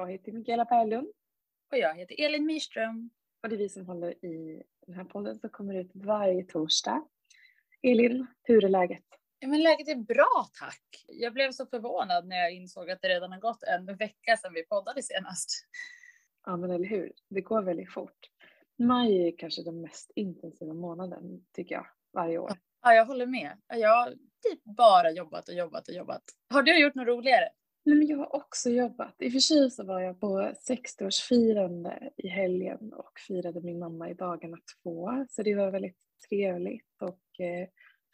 jag heter Mikaela Berglund. Och jag heter Elin Myrström. Och det är vi som håller i den här podden som kommer ut varje torsdag. Elin, hur är läget? Ja, men läget är bra tack. Jag blev så förvånad när jag insåg att det redan har gått en vecka sedan vi poddade senast. Ja men eller hur, det går väldigt fort. Maj är kanske den mest intensiva månaden tycker jag, varje år. Ja, jag håller med. Jag har typ bara jobbat och jobbat och jobbat. Har du gjort något roligare? Nej, men jag har också jobbat. I och för sig så var jag på 60-årsfirande i helgen och firade min mamma i dagarna två. Så det var väldigt trevligt och eh,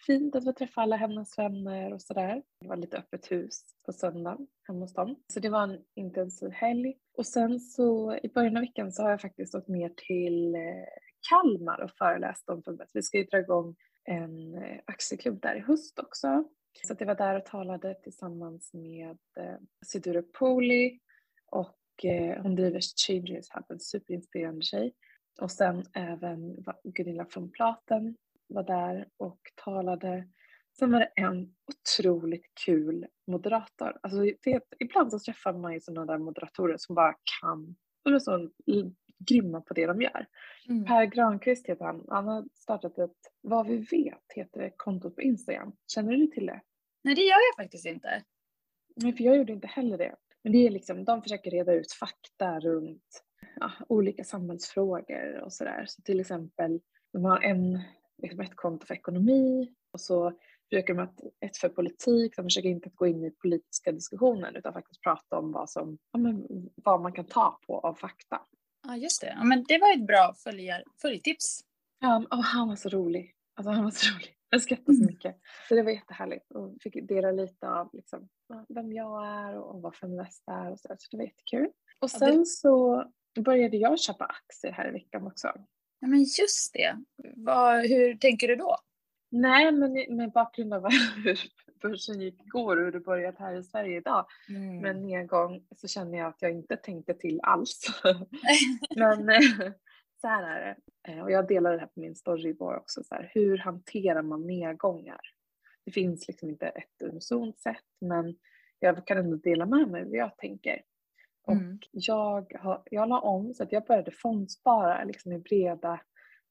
fint att få träffa alla hennes vänner och sådär. Det var lite öppet hus på söndagen hemma hos dem. Så det var en intensiv helg. Och sen så i början av veckan så har jag faktiskt åkt ner till eh, Kalmar och föreläst om förbundet. Vi ska ju dra igång en eh, aktieklubb där i höst också. Så att jag var där och talade tillsammans med eh, Sidura Poli och eh, hon driver Changes Hub, en superinspirerande tjej. Och sen även Gunilla från Platen var där och talade. Sen var det en otroligt kul moderator. Alltså, det, ibland så träffar man ju sådana där moderatorer som bara kan, de är så grymma på det de gör. Mm. Per Granqvist heter han. Han har startat ett, vad vi vet, heter det kontot på Instagram. Känner du till det? Nej, det gör jag faktiskt inte. Nej, för jag gjorde inte heller det. Men det är liksom, de försöker reda ut fakta runt ja, olika samhällsfrågor och sådär. Så till exempel, de har en, liksom ett konto för ekonomi och så försöker de att ett för politik, de försöker inte att gå in i politiska diskussioner utan faktiskt prata om vad, som, ja, men, vad man kan ta på av fakta. Ja, just det. Ja, men det var ett bra följar, följtips. Ja, och han var så rolig. Alltså han var så rolig. Jag skrattade så mm. mycket. Så det var jättehärligt och fick dela lite av liksom, vem jag är och vad Feminvest är och så, så det var jättekul. Och sen ja, det... så började jag köpa aktier här i veckan också. Ja men just det. Vad, hur tänker du då? Nej men med bakgrund av hur börsen gick igår och hur det börjat här i Sverige idag mm. med en nedgång så känner jag att jag inte tänkte till alls. men så här är det. Eh, och jag delade det här på min story igår också. Så här, hur hanterar man nedgångar? Det finns liksom inte ett unisont sätt men jag kan ändå dela med mig vad jag tänker. Mm. Och jag, har, jag la om så att jag började fondspara liksom i breda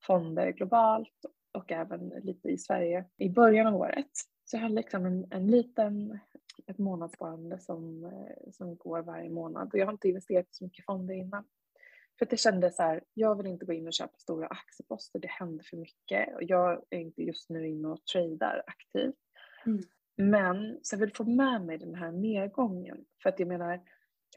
fonder globalt och även lite i Sverige i början av året. Så jag hade liksom en, en liten, ett månadssparande som, eh, som går varje månad och jag har inte investerat så mycket fonder innan. För att jag kände så här, jag vill inte gå in och köpa stora aktieposter, det händer för mycket och jag är inte just nu inne och tradar aktivt. Mm. Men så jag vill få med mig den här nedgången för att jag menar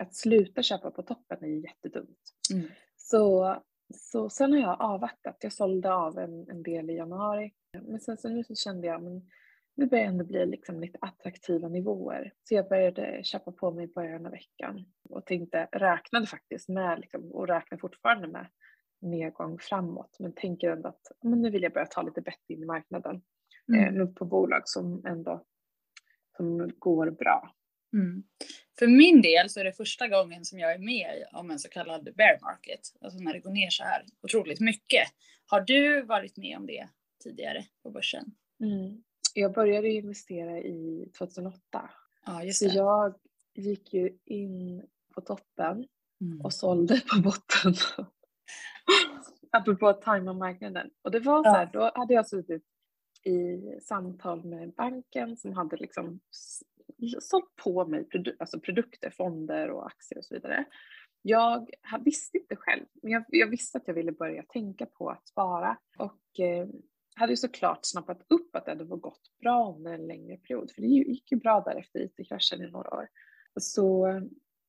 att sluta köpa på toppen är ju jättedumt. Mm. Så, så sen har jag avvaktat, jag sålde av en, en del i januari men sen så nu så kände jag men nu börjar det ändå bli liksom lite attraktiva nivåer. Så jag började köpa på mig i början av veckan och tänkte, räknade faktiskt med liksom, och räknar fortfarande med nedgång framåt men tänker ändå att men nu vill jag börja ta lite bett in i marknaden. Mm. Eh, på bolag som ändå som går bra. Mm. För min del så är det första gången som jag är med om en så kallad bear market, alltså när det går ner så här otroligt mycket. Har du varit med om det tidigare på börsen? Mm jag började investera i 2008. Ja, just det. Så jag gick ju in på toppen mm. och sålde på botten. Apropå att tajma marknaden. Och det var så här, då hade jag suttit i samtal med banken som hade liksom sålt på mig produ alltså produkter, fonder och aktier och så vidare. Jag visste inte själv, men jag, jag, visste att jag ville börja tänka på att spara och eh, hade ju såklart snappat upp att det hade gått bra under en längre period, för det gick ju bra där efter IT-kraschen i några år. Så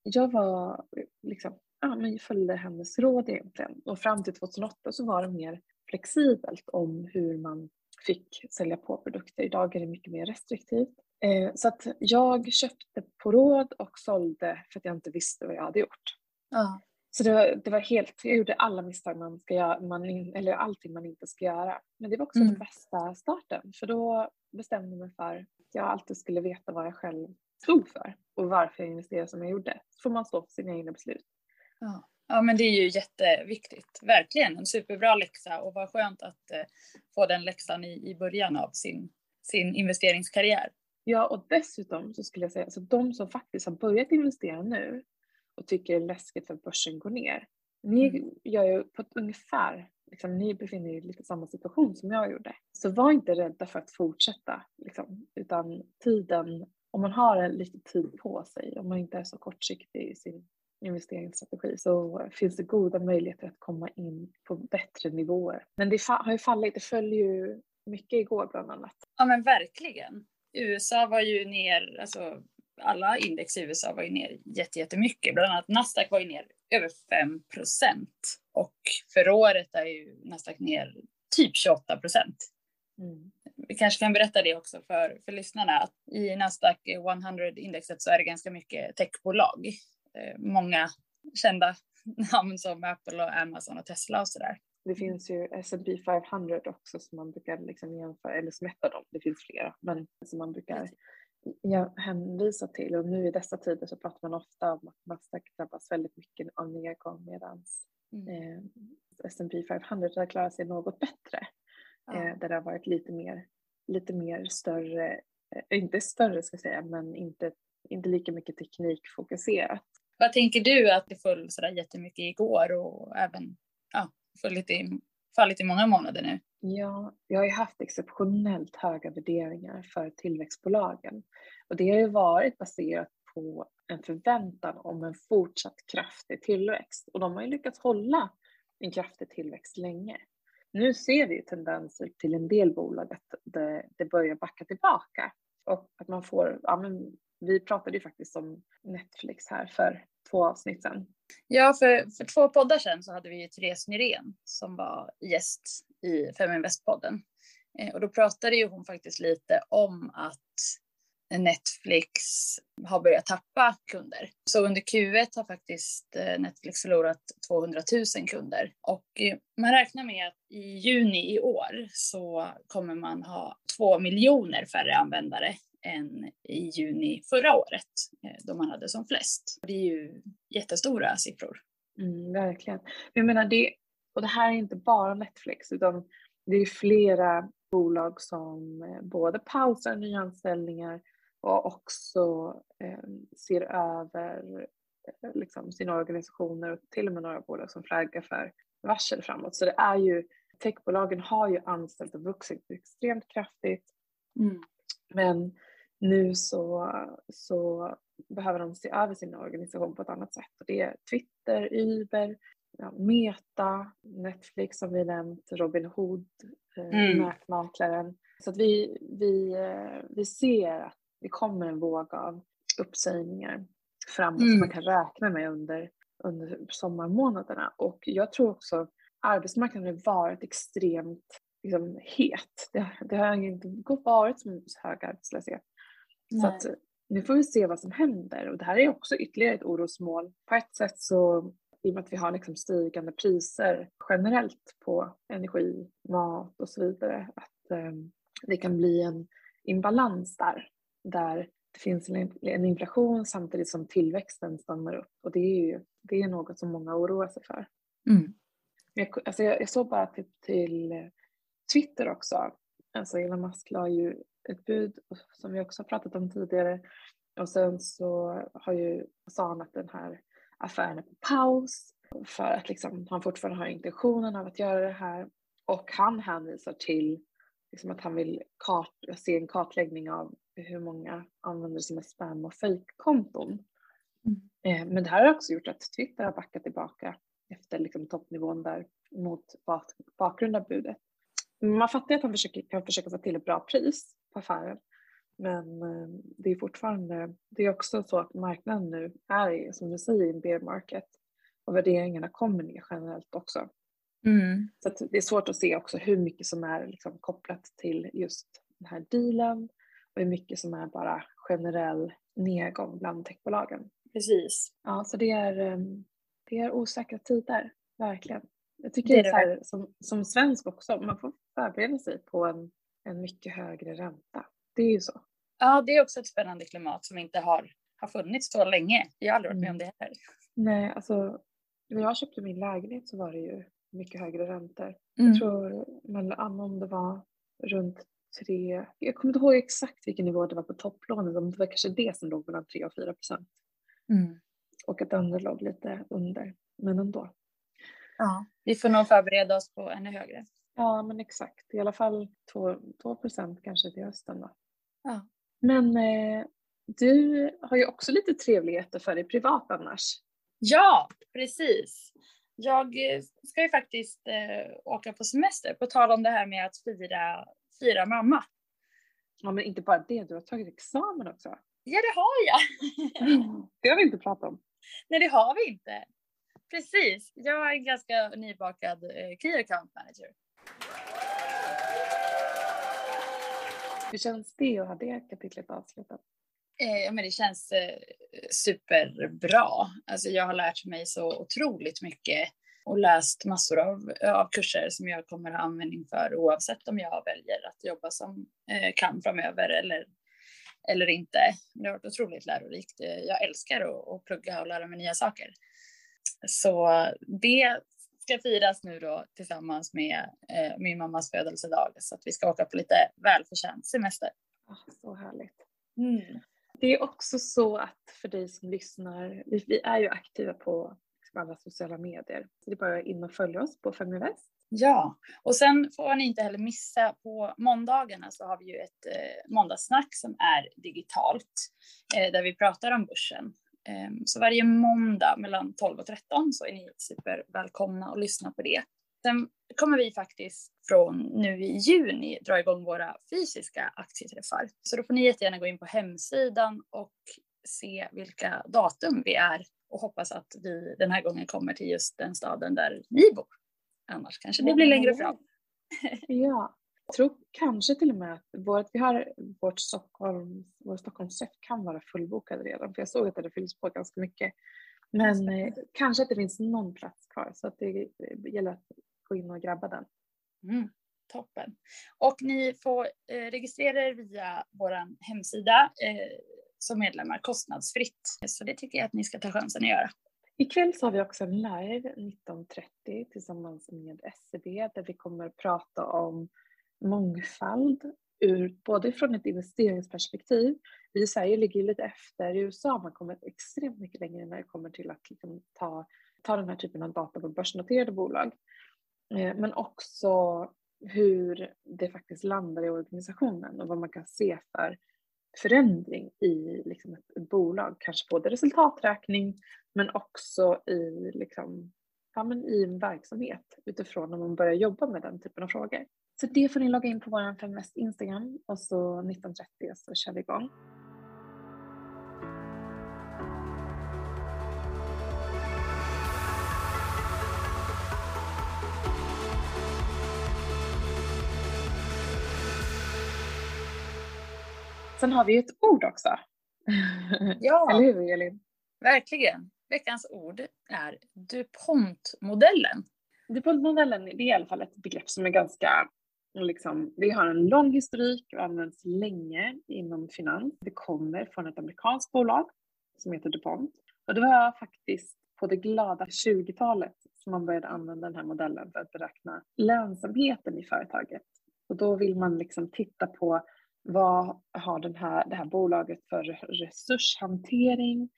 jag var liksom, ja men jag följde hennes råd egentligen och fram till 2008 så var det mer flexibelt om hur man fick sälja på produkter. Idag är det mycket mer restriktivt. Eh, så att jag köpte på råd och sålde för att jag inte visste vad jag hade gjort. Ja. Så det var, det var helt, jag gjorde alla misstag man ska göra, man, eller allting man inte ska göra. Men det var också mm. den bästa starten för då bestämde jag mig för att jag alltid skulle veta vad jag själv stod för och varför jag investerade som jag gjorde. Så får man stå för sina egna beslut. Ja. ja, men det är ju jätteviktigt. Verkligen en superbra läxa och vad skönt att eh, få den läxan i, i början av sin, sin investeringskarriär. Ja, och dessutom så skulle jag säga, alltså de som faktiskt har börjat investera nu och tycker det är läskigt för att börsen går ner. Ni mm. gör ju på ett ungefär, liksom, ni befinner er i lite samma situation som jag gjorde. Så var inte rädda för att fortsätta, liksom, utan tiden, om man har lite tid på sig, om man inte är så kortsiktig i sin investeringsstrategi så finns det goda möjligheter att komma in på bättre nivåer. Men det har ju fallit, det föll ju mycket igår bland annat. Ja men verkligen. USA var ju ner, alltså alla index i USA var ju ner jättemycket. Bland annat Nasdaq var ju ner över 5 procent. Och för året är ju Nasdaq ner typ 28 procent. Mm. Vi kanske kan berätta det också för, för lyssnarna att i Nasdaq 100-indexet så är det ganska mycket techbolag. Eh, många kända namn som Apple och Amazon och Tesla och sådär. Det finns ju S&P 500 också som man brukar liksom jämföra, eller som ett av dem, det finns flera, men som man brukar hänvisa till. Och nu i dessa tider så pratar man ofta om att Nasdaq drabbas väldigt mycket av nedgång medan mm. eh, S&P 500 har klarat sig något bättre. Ja. Eh, där det har varit lite mer, lite mer större, eh, inte större ska jag säga, men inte, inte lika mycket teknikfokuserat. Vad tänker du att det föll sådär jättemycket igår och även ja, fallit i, fallit i många månader nu? Ja, jag har ju haft exceptionellt höga värderingar för tillväxtbolagen och det har ju varit baserat på en förväntan om en fortsatt kraftig tillväxt och de har ju lyckats hålla en kraftig tillväxt länge. Nu ser vi tendenser till en del bolag att det, det börjar backa tillbaka och att man får, ja men vi pratade ju faktiskt om Netflix här för två avsnitt sedan. Ja, för, för två poddar sedan så hade vi ju Therese Nyrén som var gäst i Feminvest-podden. Eh, och då pratade ju hon faktiskt lite om att Netflix har börjat tappa kunder. Så under Q1 har faktiskt eh, Netflix förlorat 200 000 kunder och eh, man räknar med att i juni i år så kommer man ha två miljoner färre användare än i juni förra året eh, då man hade som flest. Det är ju jättestora siffror. Mm, verkligen. Jag menar det, och det här är inte bara Netflix utan det är flera bolag som eh, både pausar nyanställningar och också eh, ser över eh, liksom, sina organisationer och till och med några bolag som flaggar för varsel framåt. Så det är ju, techbolagen har ju anställt och vuxit extremt kraftigt. Mm. Men nu så, så behöver de se över sin organisation på ett annat sätt. Och det är Twitter, Uber, ja, Meta, Netflix som vi nämnt, Robinhood, eh, mm. mäklaren. Så att vi, vi, eh, vi ser att det kommer en våg av uppsägningar framåt mm. som man kan räkna med under, under sommarmånaderna. Och jag tror också arbetsmarknaden har varit extremt liksom, het. Det, det har inte varit så hög arbetslöshet. Nej. Så att nu får vi se vad som händer och det här är också ytterligare ett orosmål. På ett sätt så i och med att vi har liksom stigande priser generellt på energi, mat och så vidare, att eh, det kan bli en imbalans där, där det finns en, inflation samtidigt som tillväxten stannar upp och det är ju det är något som många oroar sig för. Mm. Jag, alltså jag, jag såg bara till, till Twitter också, alltså Elon Musk la ju ett bud som vi också har pratat om tidigare. Och sen så har ju, sa han att den här affären är på paus för att liksom, han fortfarande har intentionen av att göra det här. Och han hänvisar till liksom, att han vill kart, se en kartläggning av hur många använder sina spam och fejkkonton. Mm. Eh, men det här har också gjort att Twitter har backat tillbaka efter liksom, toppnivån där mot bakgrund av budet. Man fattar att han försöker, kan försöka få till ett bra pris på affären. Men eh, det är fortfarande, det är också så att marknaden nu är som du säger en bear market och värderingarna kommer ner generellt också. Mm. Så det är svårt att se också hur mycket som är liksom kopplat till just den här dealen och hur mycket som är bara generell nedgång bland techbolagen. Precis. Ja, så det är, eh, det är osäkra tider, verkligen. Jag tycker det är, det så här, som, som svensk också, man får förbereda sig på en en mycket högre ränta. Det är ju så. Ja, det är också ett spännande klimat som inte har, har funnits så länge. Jag har aldrig varit med om mm. det här. Nej, alltså när jag köpte min lägenhet så var det ju mycket högre räntor. Mm. Jag tror, men om det var runt tre, jag kommer inte ihåg exakt vilken nivå det var på topplånet, men det var kanske det som låg mellan 3 och 4 procent. Mm. Och att andra låg lite under, men ändå. Ja, vi får nog förbereda oss på ännu högre. Ja, men exakt. I alla fall 2 procent kanske till hösten då. Ja. Men eh, du har ju också lite trevligheter för dig privat annars. Ja, precis. Jag eh, ska ju faktiskt eh, åka på semester, på tal om det här med att fira, fira mamma. Ja, men inte bara det, du har tagit examen också. Ja, det har jag. det har vi inte pratat om. Nej, det har vi inte. Precis. Jag är en ganska nybakad eh, Key Account Manager. Hur känns det att ha det kapitlet avslutat? Eh, men det känns eh, superbra. Alltså jag har lärt mig så otroligt mycket och läst massor av, av kurser som jag kommer ha användning för oavsett om jag väljer att jobba som eh, kan framöver eller, eller inte. Det har varit otroligt lärorikt. Jag älskar att, att plugga och lära mig nya saker. Så det ska firas nu då tillsammans med eh, min mammas födelsedag så att vi ska åka på lite välförtjänt semester. Oh, så härligt. Mm. Det är också så att för dig som lyssnar, vi, vi är ju aktiva på liksom alla sociala medier. Så det är bara in och följa oss på Feminvest. Ja, och sen får ni inte heller missa på måndagarna så har vi ju ett eh, måndagssnack som är digitalt eh, där vi pratar om börsen. Eh, så varje måndag mellan 12 och 13 så är ni supervälkomna att lyssna på det. Sen kommer vi faktiskt från nu i juni dra igång våra fysiska aktieträffar. Så då får ni jättegärna gå in på hemsidan och se vilka datum vi är och hoppas att vi den här gången kommer till just den staden där ni bor. Annars kanske det blir längre fram. Ja, tror kanske till och med att vårt, vi har vårt Stockholm, vår Stockholmsträff kan vara fullbokad redan för jag såg att det fylls på ganska mycket. Men eh, kanske att det finns någon plats kvar så att det gäller att gå in och grabba den. Mm, toppen. Och ni får eh, registrera er via vår hemsida eh, som medlemmar kostnadsfritt. Så det tycker jag att ni ska ta chansen att göra. Ikväll så har vi också en live 19.30 tillsammans med SEB där vi kommer att prata om mångfald ur, både från ett investeringsperspektiv. Vi i Sverige ligger lite efter. I USA har man kommit extremt mycket längre när det kommer till att liksom ta, ta den här typen av data på börsnoterade bolag. Eh, men också hur det faktiskt landar i organisationen och vad man kan se för förändring i liksom ett bolag, kanske både resultaträkning men också i, liksom, ja, men i en verksamhet utifrån när man börjar jobba med den typen av frågor. Så det får ni logga in på vår Feminvest Instagram och så 19.30 så kör vi igång. Sen har vi ju ett ord också. Ja, Eller hur Elin? Verkligen. Veckans ord är DuPont-modellen. DuPont-modellen är i alla fall ett begrepp som är ganska Liksom, det har en lång historik och används länge inom finans. Det kommer från ett amerikanskt bolag som heter DuPont. Och det var faktiskt på det glada 20-talet som man började använda den här modellen för att beräkna lönsamheten i företaget. Och då vill man liksom titta på vad har den här, det här bolaget för resurshantering?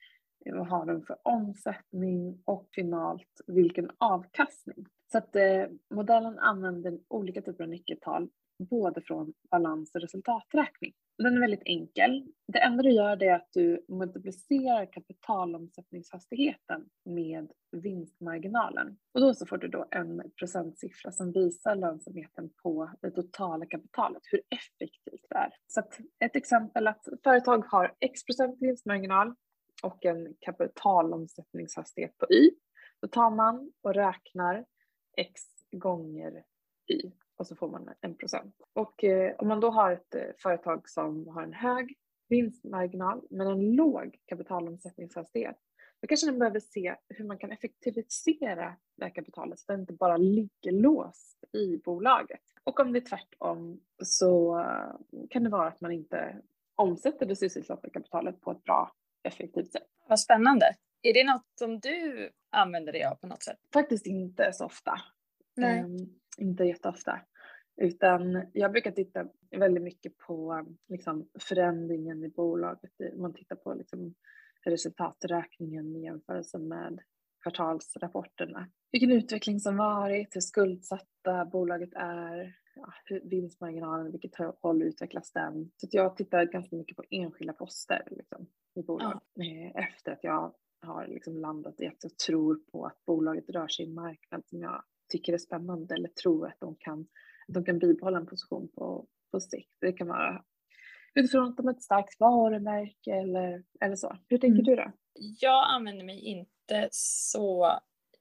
Vad har de för omsättning och finalt vilken avkastning? Så att eh, modellen använder olika typer av nyckeltal både från balans och resultaträkning. Den är väldigt enkel. Det enda du gör är att du multiplicerar kapitalomsättningshastigheten med vinstmarginalen. Och då så får du då en procentsiffra som visar lönsamheten på det totala kapitalet, hur effektivt det är. Så att ett exempel att företag har x procent vinstmarginal och en kapitalomsättningshastighet på y. Då tar man och räknar x gånger y och så får man en procent. Och eh, om man då har ett eh, företag som har en hög vinstmarginal men en låg kapitalomsättningshastighet, då kanske man behöver se hur man kan effektivisera det här kapitalet så att det inte bara ligger låst i bolaget. Och om det är tvärtom så eh, kan det vara att man inte omsätter det sysselsatta kapitalet på ett bra, effektivt sätt. Vad spännande. Är det något som du använder dig av på något sätt? Faktiskt inte så ofta. Um, inte jätteofta. Utan jag brukar titta väldigt mycket på liksom, förändringen i bolaget. Man tittar på liksom, resultaträkningen i jämförelse med kvartalsrapporterna. Vilken utveckling som varit, hur skuldsatta bolaget är, ja, vinstmarginalen, vilket håll utvecklas den. Så jag tittar ganska mycket på enskilda poster liksom, i bolag ja. Eh, efter att jag har liksom landat i att jag tror på att bolaget rör sig i en marknad som jag tycker är spännande eller tror att de kan, att de kan bibehålla en position på, på sikt. Det kan vara utifrån att de har ett starkt varumärke eller, eller så. Hur tänker mm. du då? Jag använder mig inte så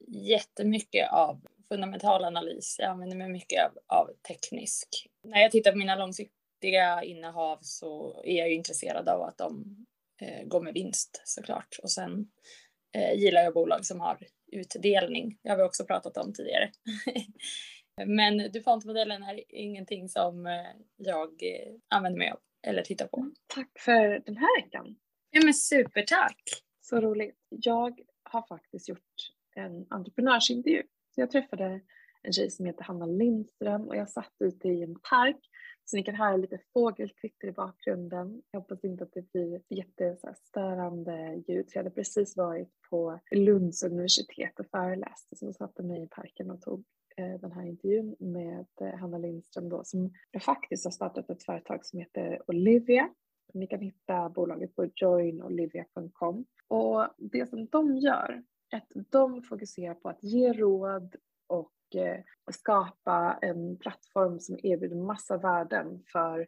jättemycket av fundamental analys. Jag använder mig mycket av, av teknisk. När jag tittar på mina långsiktiga innehav så är jag ju intresserad av att de eh, går med vinst såklart. Och sen eh, gillar jag bolag som har utdelning. Det har vi också pratat om tidigare. Men DuPont-modellen är ingenting som eh, jag eh, använder mig av eller tittar på. Mm, tack för den här veckan. Ja men supertack. Så roligt. Jag har faktiskt gjort en entreprenörsintervju. Så jag träffade en tjej som heter Hanna Lindström och jag satt ute i en park så ni kan höra lite fågelkvitter i bakgrunden. Jag hoppas inte att det blir jättestörande ljud. Jag hade precis varit på Lunds universitet och föreläste så jag satte mig i parken och tog eh, den här intervjun med eh, Hanna Lindström då som faktiskt har startat ett företag som heter Olivia. Ni kan hitta bolaget på joinolivia.com och det som de gör är att de fokuserar på att ge råd och eh, skapa en plattform som erbjuder massa värden för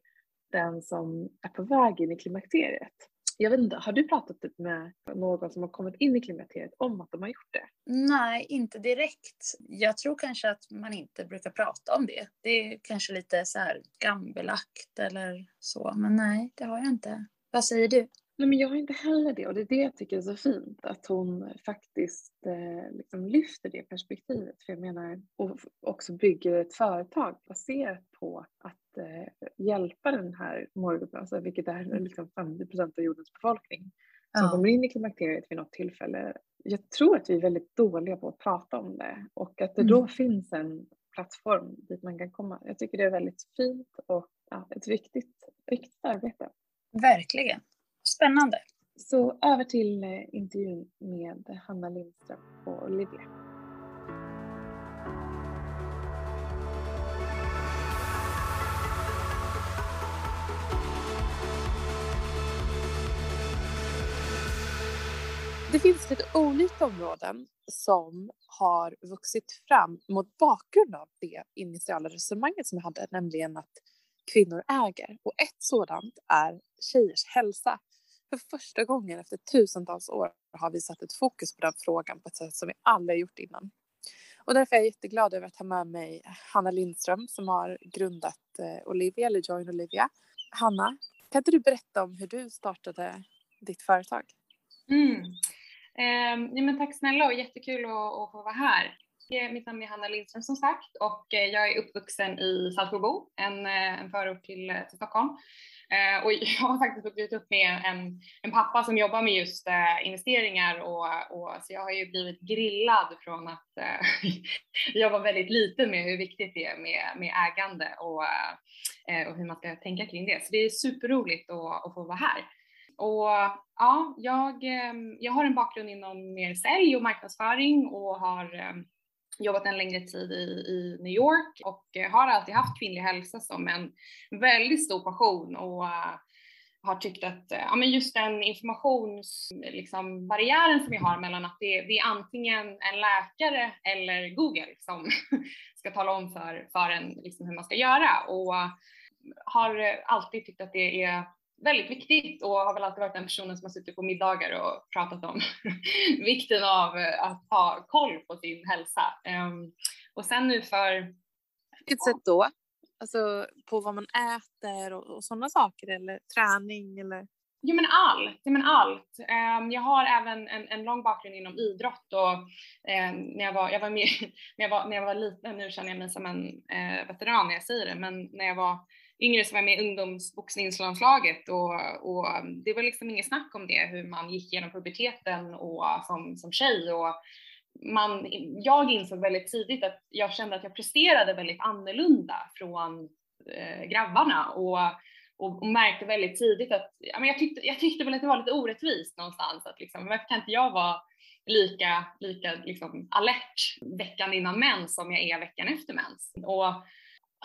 den som är på väg in i klimakteriet. Jag vet inte, har du pratat typ med någon som har kommit in i klimakteriet om att de har gjort det? Nej, inte direkt. Jag tror kanske att man inte brukar prata om det. Det är kanske lite så här gambelagt eller så, men nej, det har jag inte. Vad säger du? Nej, men jag har inte heller det och det är det jag tycker är så fint att hon faktiskt eh, liksom lyfter det perspektivet. För jag menar, och också bygger ett företag baserat på att eh, hjälpa den här målgruppen, alltså, vilket är mm. liksom 50 procent av jordens befolkning som ja. kommer in i klimakteriet vid något tillfälle. Jag tror att vi är väldigt dåliga på att prata om det och att det mm. då finns en plattform dit man kan komma. Jag tycker det är väldigt fint och ja, ett viktigt, viktigt arbete. Verkligen. Spännande. Så över till eh, intervjun med Hanna Lindström och Olivia. Det finns lite olika områden som har vuxit fram mot bakgrund av det initiala resonemanget som jag hade, nämligen att kvinnor äger. Och ett sådant är tjejers hälsa. För första gången efter tusentals år har vi satt ett fokus på den frågan på ett sätt som vi aldrig gjort innan. Och därför är jag jätteglad över att ha med mig Hanna Lindström som har grundat eh, Olivia, eller Join Olivia. Hanna, kan inte du berätta om hur du startade ditt företag? Mm. Eh, men tack snälla och jättekul att, att få vara här. Mitt namn är Hanna Lindström som sagt och eh, jag är uppvuxen i Saltsjöbo, en, eh, en förort till, till Stockholm. Eh, och jag har faktiskt vuxit upp med en, en pappa som jobbar med just eh, investeringar och, och så jag har ju blivit grillad från att eh, jag var väldigt liten med hur viktigt det är med, med ägande och, eh, och hur man ska tänka kring det. Så det är superroligt att, att få vara här. Och ja, jag, eh, jag har en bakgrund inom mer sälj och marknadsföring och har eh, jobbat en längre tid i, i New York och eh, har alltid haft kvinnlig hälsa som en väldigt stor passion och eh, har tyckt att eh, ja, men just den informationsbarriären liksom, som vi har mellan att det, det, är antingen en läkare eller Google som ska tala om för, för en liksom, hur man ska göra. Och har alltid tyckt att det är väldigt viktigt och har väl alltid varit den personen som har suttit på middagar och pratat om vikten av eh, att ha koll på sin hälsa. Um, och sen nu för... Vilket sätt då? Alltså på vad man äter och, och sådana saker eller träning eller? Jo men allt, jo, men allt. Um, jag har även en, en lång bakgrund inom idrott och um, när, jag var, jag var med, när, jag var, när jag var liten, nu känner jag mig som en uh, veteran när jag säger det, men när jag var yngre som var med i ungdomsboxningslandslaget och, och um, det var liksom inget snack om det, hur man gick genom puberteten och uh, som, som tjej och man, jag insåg väldigt tidigt att jag kände att jag presterade väldigt annorlunda från eh, grabbarna och, och, och, märkte väldigt tidigt att ja, men jag, tyckte, jag tyckte väl att det var lite orättvist någonstans att liksom, varför kan inte jag vara lika, lika liksom alert veckan innan mens som jag är veckan efter mens. Och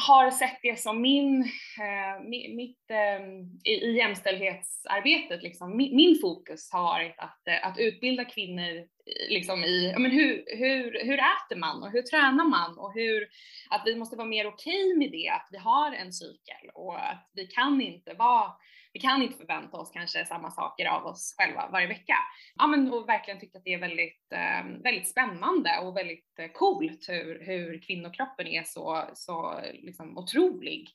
har sett det som min, eh, mitt, eh, i, i jämställdhetsarbetet, liksom, min, min, fokus har varit att, eh, att utbilda kvinnor eh, liksom i men hur, hur, hur äter man och hur tränar man och hur, att vi måste vara mer okej okay med det, att vi har en cykel och att vi kan inte vara vi kan inte förvänta oss kanske samma saker av oss själva varje vecka. Ja, men och verkligen tyckt att det är väldigt, eh, väldigt spännande och väldigt eh, coolt hur, hur kvinnokroppen är så, så liksom otrolig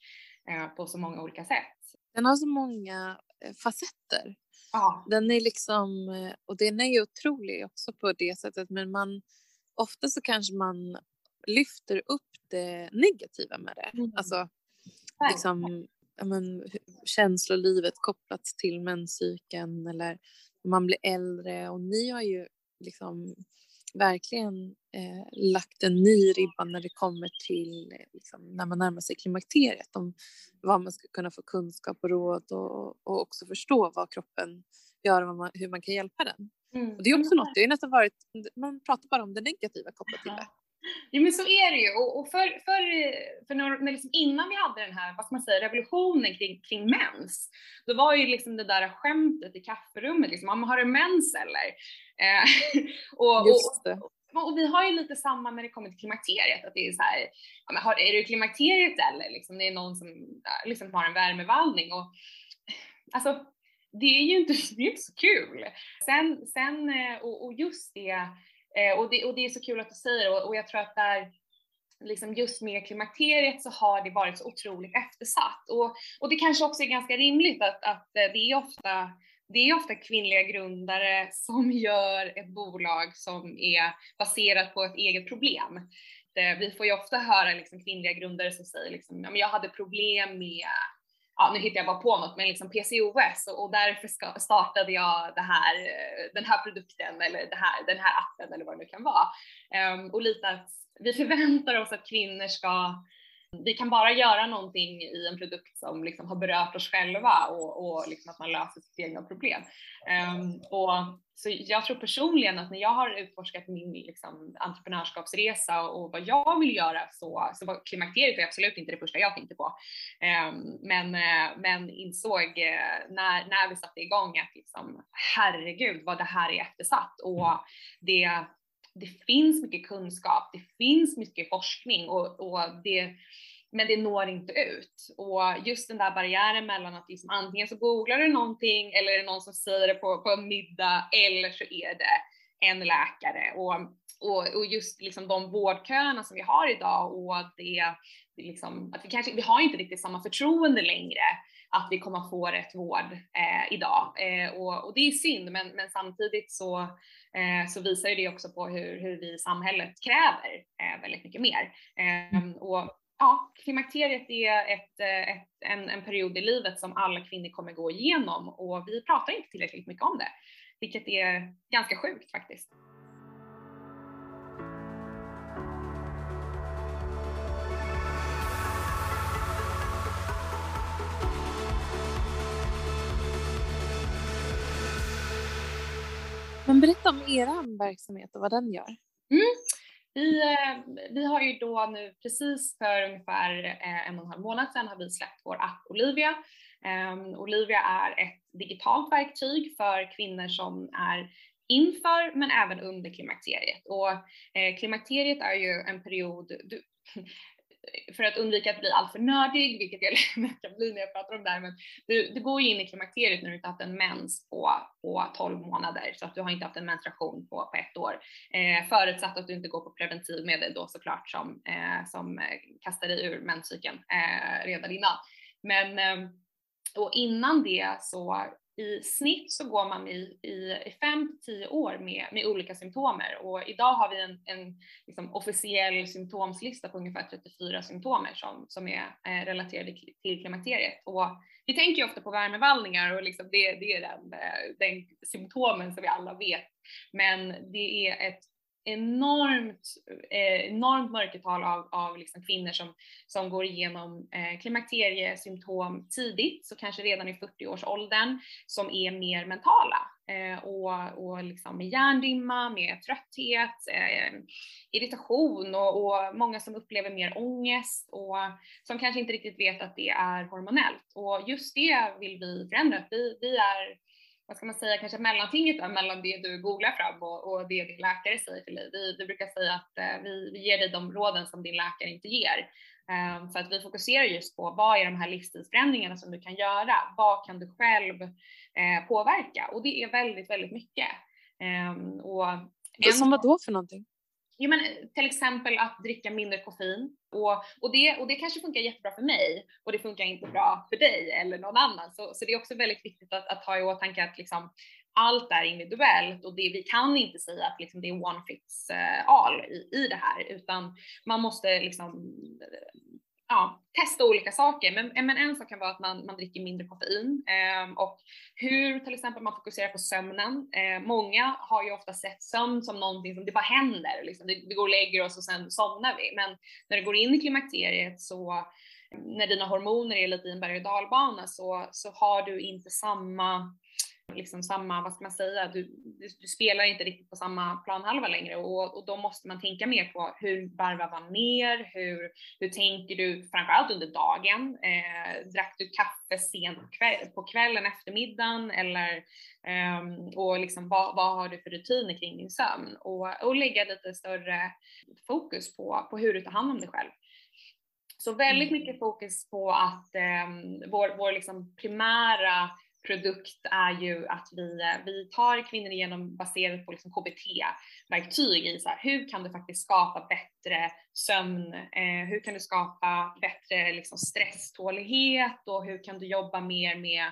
eh, på så många olika sätt. Den har så många facetter. Ja. Den är liksom, och den är ju otrolig också på det sättet, men man ofta så kanske man lyfter upp det negativa med det. Mm. Alltså, liksom, men, känslolivet kopplat till menscykeln eller man blir äldre. Och ni har ju liksom verkligen eh, lagt en ny ribba när det kommer till liksom, när man närmar sig klimakteriet om vad man ska kunna få kunskap och råd och, och också förstå vad kroppen gör och hur man kan hjälpa den. Mm. Och det är också något, det har nästan varit, man pratar bara om det negativa kopplat till det. Ja men så är det ju och, och för, för, för när, liksom innan vi hade den här, vad ska man säga, revolutionen kring, kring mens, då var ju liksom det där skämtet i kafferummet liksom, har du mens eller? Eh, och, Just det. Och, och, och, vi har ju lite samma när det kommer till klimakteriet, att det är så här, ja, men har, är du klimakteriet eller? Liksom, det är någon som liksom har en värmevallning och alltså det är ju inte, det är inte så kul. Sen, sen eh, och, och just det Eh, och, det, och det är så kul att du säger och, och jag tror att där liksom just med klimakteriet så har det varit så otroligt eftersatt. Och, och det kanske också är ganska rimligt att, att eh, det är ofta det är ofta kvinnliga grundare som gör ett bolag som är baserat på ett eget problem. Eh, vi får ju ofta höra liksom kvinnliga grundare som säger liksom, ja, jag hade problem med ja nu hittar jag bara på något, men liksom PCOS och, och därför ska, startade jag det här, eh, den här produkten eller det här, den här appen eller vad det nu kan vara. Um, och lite att vi förväntar oss att kvinnor ska vi kan bara göra någonting i en produkt som liksom har berört oss själva och, och liksom att man löser sitt egna problem. Um, och, så jag tror personligen att när jag har utforskat min liksom, entreprenörskapsresa och vad jag vill göra så, så var klimakteriet absolut inte det första jag tänkte på. Um, men, uh, men insåg uh, när, när vi satte igång att liksom, herregud vad det här är eftersatt och det det finns mycket kunskap, det finns mycket forskning och, och det, men det når inte ut. Och just den där barriären mellan att liksom antingen så googlar du någonting eller är det någon som säger det på, på en middag eller så är det en läkare. Och, och, och just liksom de vårdköerna som vi har idag och det, det liksom, att vi kanske, vi har inte riktigt samma förtroende längre att vi kommer få rätt vård eh, idag. Eh, och, och, det är synd, men, men samtidigt så, eh, så visar det också på hur, hur vi i samhället kräver eh, väldigt mycket mer. Ehm, och ja, klimakteriet är ett, eh, ett, en, en period i livet som alla kvinnor kommer gå igenom och vi pratar inte tillräckligt mycket om det, vilket är ganska sjukt faktiskt. Men berätta om er verksamhet och vad den gör. Mm. Vi, eh, vi har ju då nu precis för ungefär eh, en och en halv månad sedan har vi släppt vår app Olivia. Um, Olivia är ett digitalt verktyg för kvinnor som är inför men även under klimakteriet. Och eh, klimakteriet är ju en period, du, för att undvika att bli alltför nördig, vilket jag lätt kan bli när jag pratar om det här, men du, du går ju in i klimakteriet när du inte haft en mens på, på 12 månader, så att du har inte haft en menstruation på, på ett år. Eh, förutsatt att du inte går på preventivmedel då såklart som, eh, som eh, kastar dig ur menscykeln eh, redan innan. Men eh, och innan det så i snitt så går man i, i, i fem till tio år med, med olika symptomer och idag har vi en, en liksom officiell symptomslista på ungefär 34 symptomer som, som är eh, relaterade till klimakteriet. Och vi tänker ju ofta på värmevallningar och liksom det, det är den, eh, den symptomen som vi alla vet. Men det är ett enormt, eh, enormt mörkertal av, av liksom kvinnor som, som går igenom eh, klimakteriesymptom tidigt, så kanske redan i 40-årsåldern, som är mer mentala eh, och, och liksom med hjärndimma, med trötthet, eh, irritation och, och, många som upplever mer ångest och som kanske inte riktigt vet att det är hormonellt. Och just det vill vi förändra. Vi, vi är vad ska man säga, kanske mellantinget där mellan det du googlar fram och, och det din läkare säger till dig. Vi, vi brukar säga att eh, vi, vi ger dig de råden som din läkare inte ger. Um, så att vi fokuserar just på vad är de här livsstilsförändringarna som du kan göra? Vad kan du själv eh, påverka? Och det är väldigt, väldigt mycket. Um, och som vad då för någonting? Ja, men till exempel att dricka mindre koffein och, och, det, och det kanske funkar jättebra för mig och det funkar inte bra för dig eller någon annan. Så, så det är också väldigt viktigt att, att ha i åtanke att liksom, allt är individuellt och det, vi kan inte säga att liksom, det är one fits eh, all i, i det här utan man måste liksom ja, testa olika saker. Men, eh, men en sak kan vara att man, man dricker mindre koffein eh, och hur till exempel man fokuserar på sömnen. Eh, många har ju ofta sett sömn som någonting som det bara händer, liksom. det, vi går och lägger oss och sen somnar vi. Men när du går in i klimakteriet så när dina hormoner är lite i en berg och dalbana så, så har du inte samma liksom samma, vad ska man säga, du, du, du, spelar inte riktigt på samma planhalva längre och, och då måste man tänka mer på hur varvar man ner, hur, hur tänker du framförallt under dagen, eh, drack du kaffe sent kväll, på kvällen, eftermiddagen eller um, och liksom vad, vad har du för rutiner kring din sömn och, och lägga lite större fokus på, på hur du tar hand om dig själv. Så väldigt mm. mycket fokus på att um, vår, vår liksom primära produkt är ju att vi, eh, vi tar kvinnor igenom baserat på liksom KBT-verktyg i så här, hur kan du faktiskt skapa bättre sömn, eh, hur kan du skapa bättre liksom stresstålighet och hur kan du jobba mer med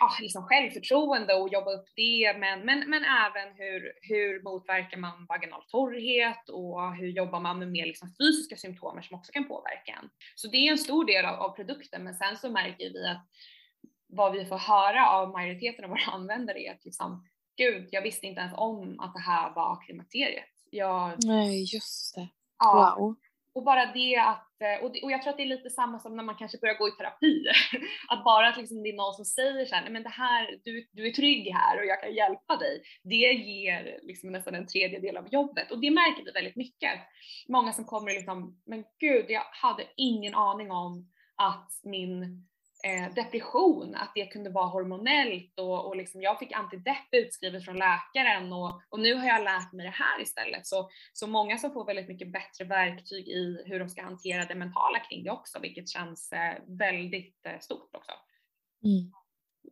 ja, liksom självförtroende och jobba upp det, men, men, men även hur, hur motverkar man vaginal torrhet och hur jobbar man med mer liksom fysiska symptomer som också kan påverka en. Så det är en stor del av, av produkten, men sen så märker vi att vad vi får höra av majoriteten av våra användare är att liksom, gud, jag visste inte ens om att det här var klimakteriet. Jag, Nej, just det. Ja, wow. Och bara det att, eh, och, det, och jag tror att det är lite samma som när man kanske börjar gå i terapi. att bara att liksom det är någon som säger så här, nej men det här, du, du är trygg här och jag kan hjälpa dig. Det ger liksom nästan en tredjedel av jobbet och det märker vi väldigt mycket. Många som kommer liksom, men gud, jag hade ingen aning om att min Eh, depression, att det kunde vara hormonellt och, och liksom jag fick antidepp utskrivet från läkaren och, och nu har jag lärt mig det här istället. Så, så många som får väldigt mycket bättre verktyg i hur de ska hantera det mentala kring det också, vilket känns eh, väldigt eh, stort också. Mm.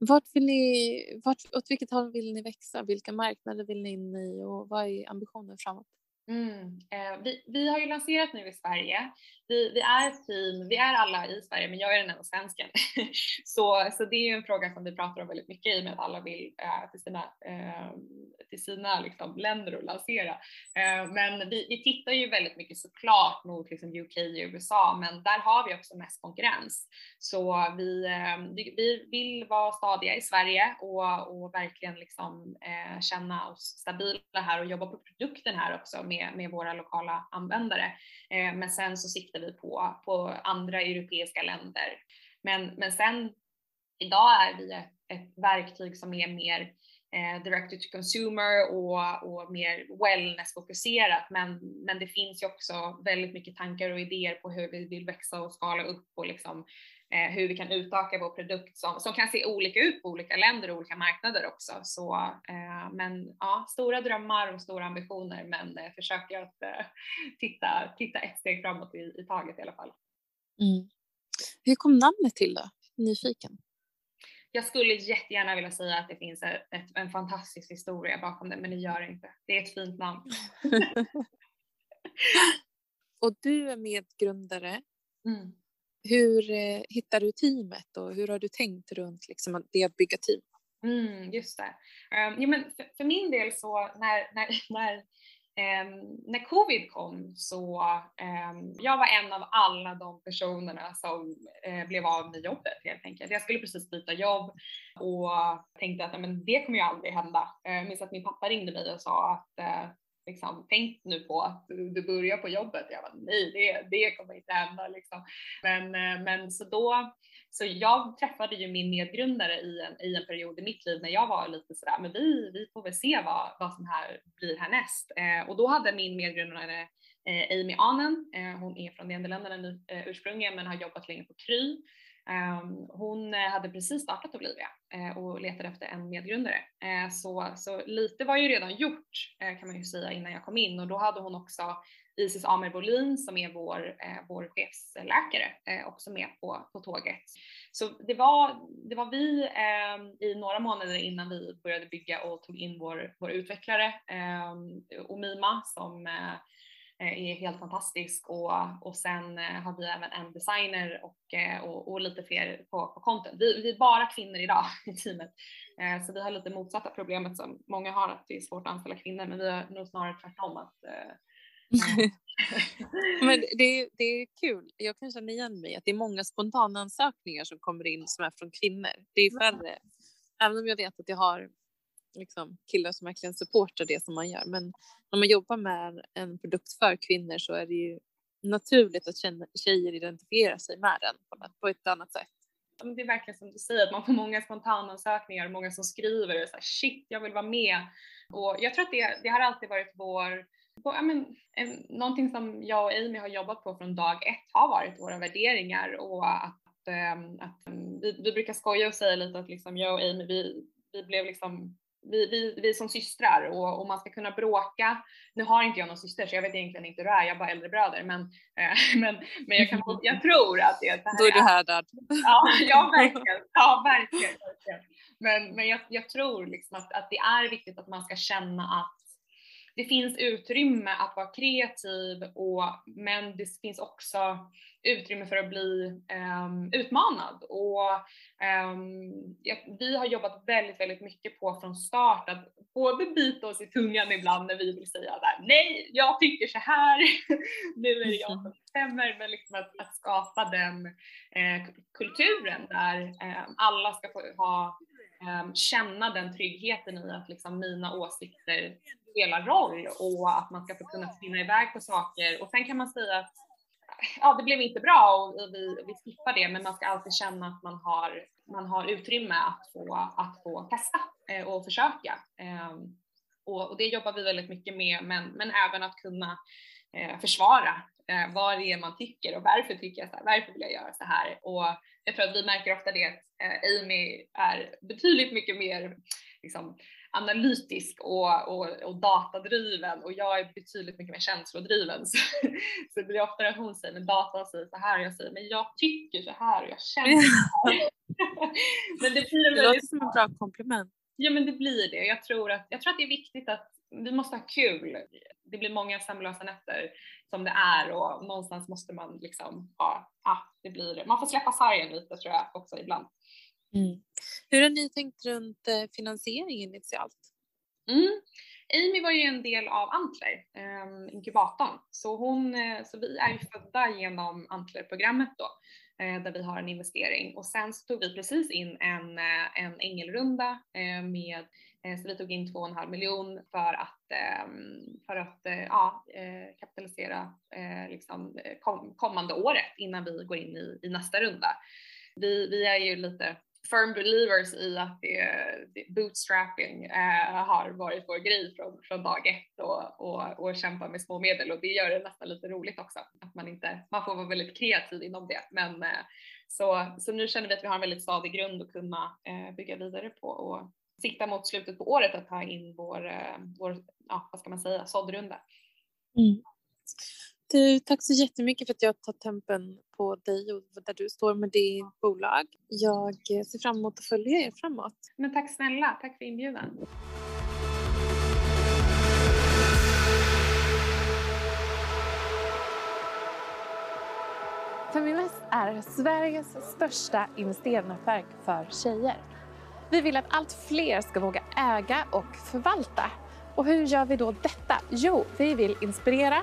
Vart vill ni, vart, åt vilket håll vill ni växa? Vilka marknader vill ni in i och vad är ambitionen framåt? Mm. Eh, vi, vi, har ju lanserat nu i Sverige. Vi, vi, är ett team, vi är alla i Sverige men jag är den enda svensken. så, så det är ju en fråga som vi pratar om väldigt mycket i och med att alla vill eh, till sina, eh, till sina liksom, länder och lansera. Eh, men vi, vi, tittar ju väldigt mycket såklart mot liksom, UK och USA men där har vi också mest konkurrens. Så vi, eh, vi, vi vill vara stadiga i Sverige och, och verkligen liksom, eh, känna oss stabila här och jobba på produkten här också med, med våra lokala användare. Eh, men sen så siktar vi på, på andra europeiska länder. Men, men sen idag är vi ett, ett verktyg som är mer eh, direct to consumer och, och mer wellness-fokuserat. Men, men det finns ju också väldigt mycket tankar och idéer på hur vi vill växa och skala upp och liksom eh, hur vi kan utöka vår produkt som, som kan se olika ut på olika länder och olika marknader också. Så, eh, men ja, stora drömmar och stora ambitioner men eh, försöker att eh, titta, titta ett steg framåt i, i taget i alla fall. Mm. Hur kom namnet till då? Nyfiken. Jag skulle jättegärna vilja säga att det finns ett, ett, en fantastisk historia bakom det, men det gör det inte. Det är ett fint namn. och du är medgrundare. Mm hur eh, hittar du teamet och hur har du tänkt runt liksom, det att bygga team? Mm, just det. Um, ja, men för, för, min del så när, när, när, um, när covid kom så um, jag var en av alla de personerna som uh, blev av med jobbet helt enkelt. Jag skulle precis byta jobb och tänkte att men, det kommer ju aldrig hända. Uh, jag minns att min pappa ringde mig och sa att uh, liksom, tänkt nu på att du, du börjar på jobbet. Jag bara, nej, det, det kommer inte hända liksom. Men, eh, men så då, så jag träffade ju min medgrundare i en, i en period i mitt liv när jag var lite sådär, men vi, vi får väl se vad, vad som här blir härnäst. Eh, och då hade min medgrundare eh, Amy Anen, eh, hon är från Nederländerna eh, ursprungligen men har jobbat länge på Kry Ehm, hon eh, hade precis startat Olivia eh, och letade efter en medgrundare. Eh, så, så lite var ju redan gjort kan man ju säga innan jag kom in och då hade hon också Isis Amer Bolin som är vår, vår chefsläkare också med på, på tåget. Så det var, det var vi ehm, i några månader innan vi började bygga och tog in vår, vår utvecklare ehm, Omima som är helt fantastisk och, och sen eh, har vi även en designer och, eh, och, och lite fler på, på content. Vi, vi är bara kvinnor idag i teamet så vi har lite motsatta problemet som många har att det är svårt att anställa kvinnor men vi har nog snarare tvärtom att men det är, det är kul. Jag kan känna igen mig att det är många spontana ansökningar som kommer in som är från kvinnor. Det är färre. Även om jag vet att jag har liksom, killar som verkligen supportar det som man gör. Men när man jobbar med en produkt för kvinnor så är det ju naturligt att tjejer identifierar sig med den på ett annat sätt. Det är verkligen som du säger, att man får många spontanansökningar, många som skriver så här, shit, jag vill vara med. Och jag tror att det, det har alltid varit vår, på, men, en, någonting som jag och Amy har jobbat på från dag ett har varit våra värderingar och att, ehm, att ehm, vi, vi, brukar skoja och säga lite att liksom jag och Amy, vi, vi blev liksom vi, vi, vi som systrar och, och man ska kunna bråka. Nu har inte jag någon syster så jag vet egentligen inte hur det är, jag har bara äldre bröder men, äh, men, men jag, kan, jag tror att det, det här Då är du härdad. Ja, ja verkligen. Ja, verkligen, verkligen. Men, men jag, jag tror liksom att, att det är viktigt att man ska känna att det finns utrymme att vara kreativ och, men det finns också utrymme för att bli um, utmanad. Och ehm, um, ja, vi har jobbat väldigt, väldigt mycket på från start att både bita oss i tungan ibland när vi vill säga där, nej, jag tycker så här, nu är det jag som bestämmer, men liksom att, att skapa den eh, kulturen där eh, alla ska få ha Ehm, känna den tryggheten i att liksom mina åsikter spelar roll och att man ska få kunna spinna iväg på saker och sen kan man säga att ja, det blev inte bra och vi, vi skippar det, men man ska alltid känna att man har, man har utrymme att få, att få testa eh, och försöka. Ehm, och, och, det jobbar vi väldigt mycket med, men, men även att kunna eh, försvara eh, vad det är man tycker och varför tycker jag så här, varför vill jag göra så här? Och jag tror att vi märker ofta det, Amy är betydligt mycket mer liksom, analytisk och, och, och, datadriven och jag är betydligt mycket mer känslodriven. Så, så det blir ofta att hon säger men datan säger så här och jag säger men jag tycker så här och jag känner så här. men det, blir det låter som en bra komplement. Ja men det blir det. Jag tror att, jag tror att det är viktigt att vi måste ha kul. Det blir många sömnlösa nätter som det är och någonstans måste man liksom, ja, ja det blir, man får släppa sargen lite tror jag också ibland. Mm. Hur har ni tänkt runt eh, finansiering initialt? Mm. Amy var ju en del av Antler, eh, inkubatorn, så, hon, eh, så vi är ju födda genom Antler-programmet då, eh, där vi har en investering och sen så tog vi precis in en, eh, en ängelrunda eh, med eh, så vi tog in 2,5 miljon för att, ehm, för att ja, kapitalisera liksom kommande året innan vi går in i, i nästa runda. Vi, vi är ju lite firm believers i att det, det bootstrapping eh, har varit vår grej från, från dag ett och, och, och kämpa med små medel och det gör det nästan lite roligt också att man inte, man får vara väldigt kreativ inom det. Men eh, så, så nu känner vi att vi har en väldigt stadig grund att kunna eh, bygga vidare på och sikta mot slutet på året att ta in vår, eh, vår ja, vad ska man säga, såddrunda. Mm. Du, tack så jättemycket för att jag tar tempen på dig och där du står med ditt bolag. Jag ser fram emot att följa er framåt. Men tack snälla, tack för inbjudan. Feminvest är Sveriges största investeringsnätverk för tjejer. Vi vill att allt fler ska våga äga och förvalta. Och hur gör vi då detta? Jo, vi vill inspirera,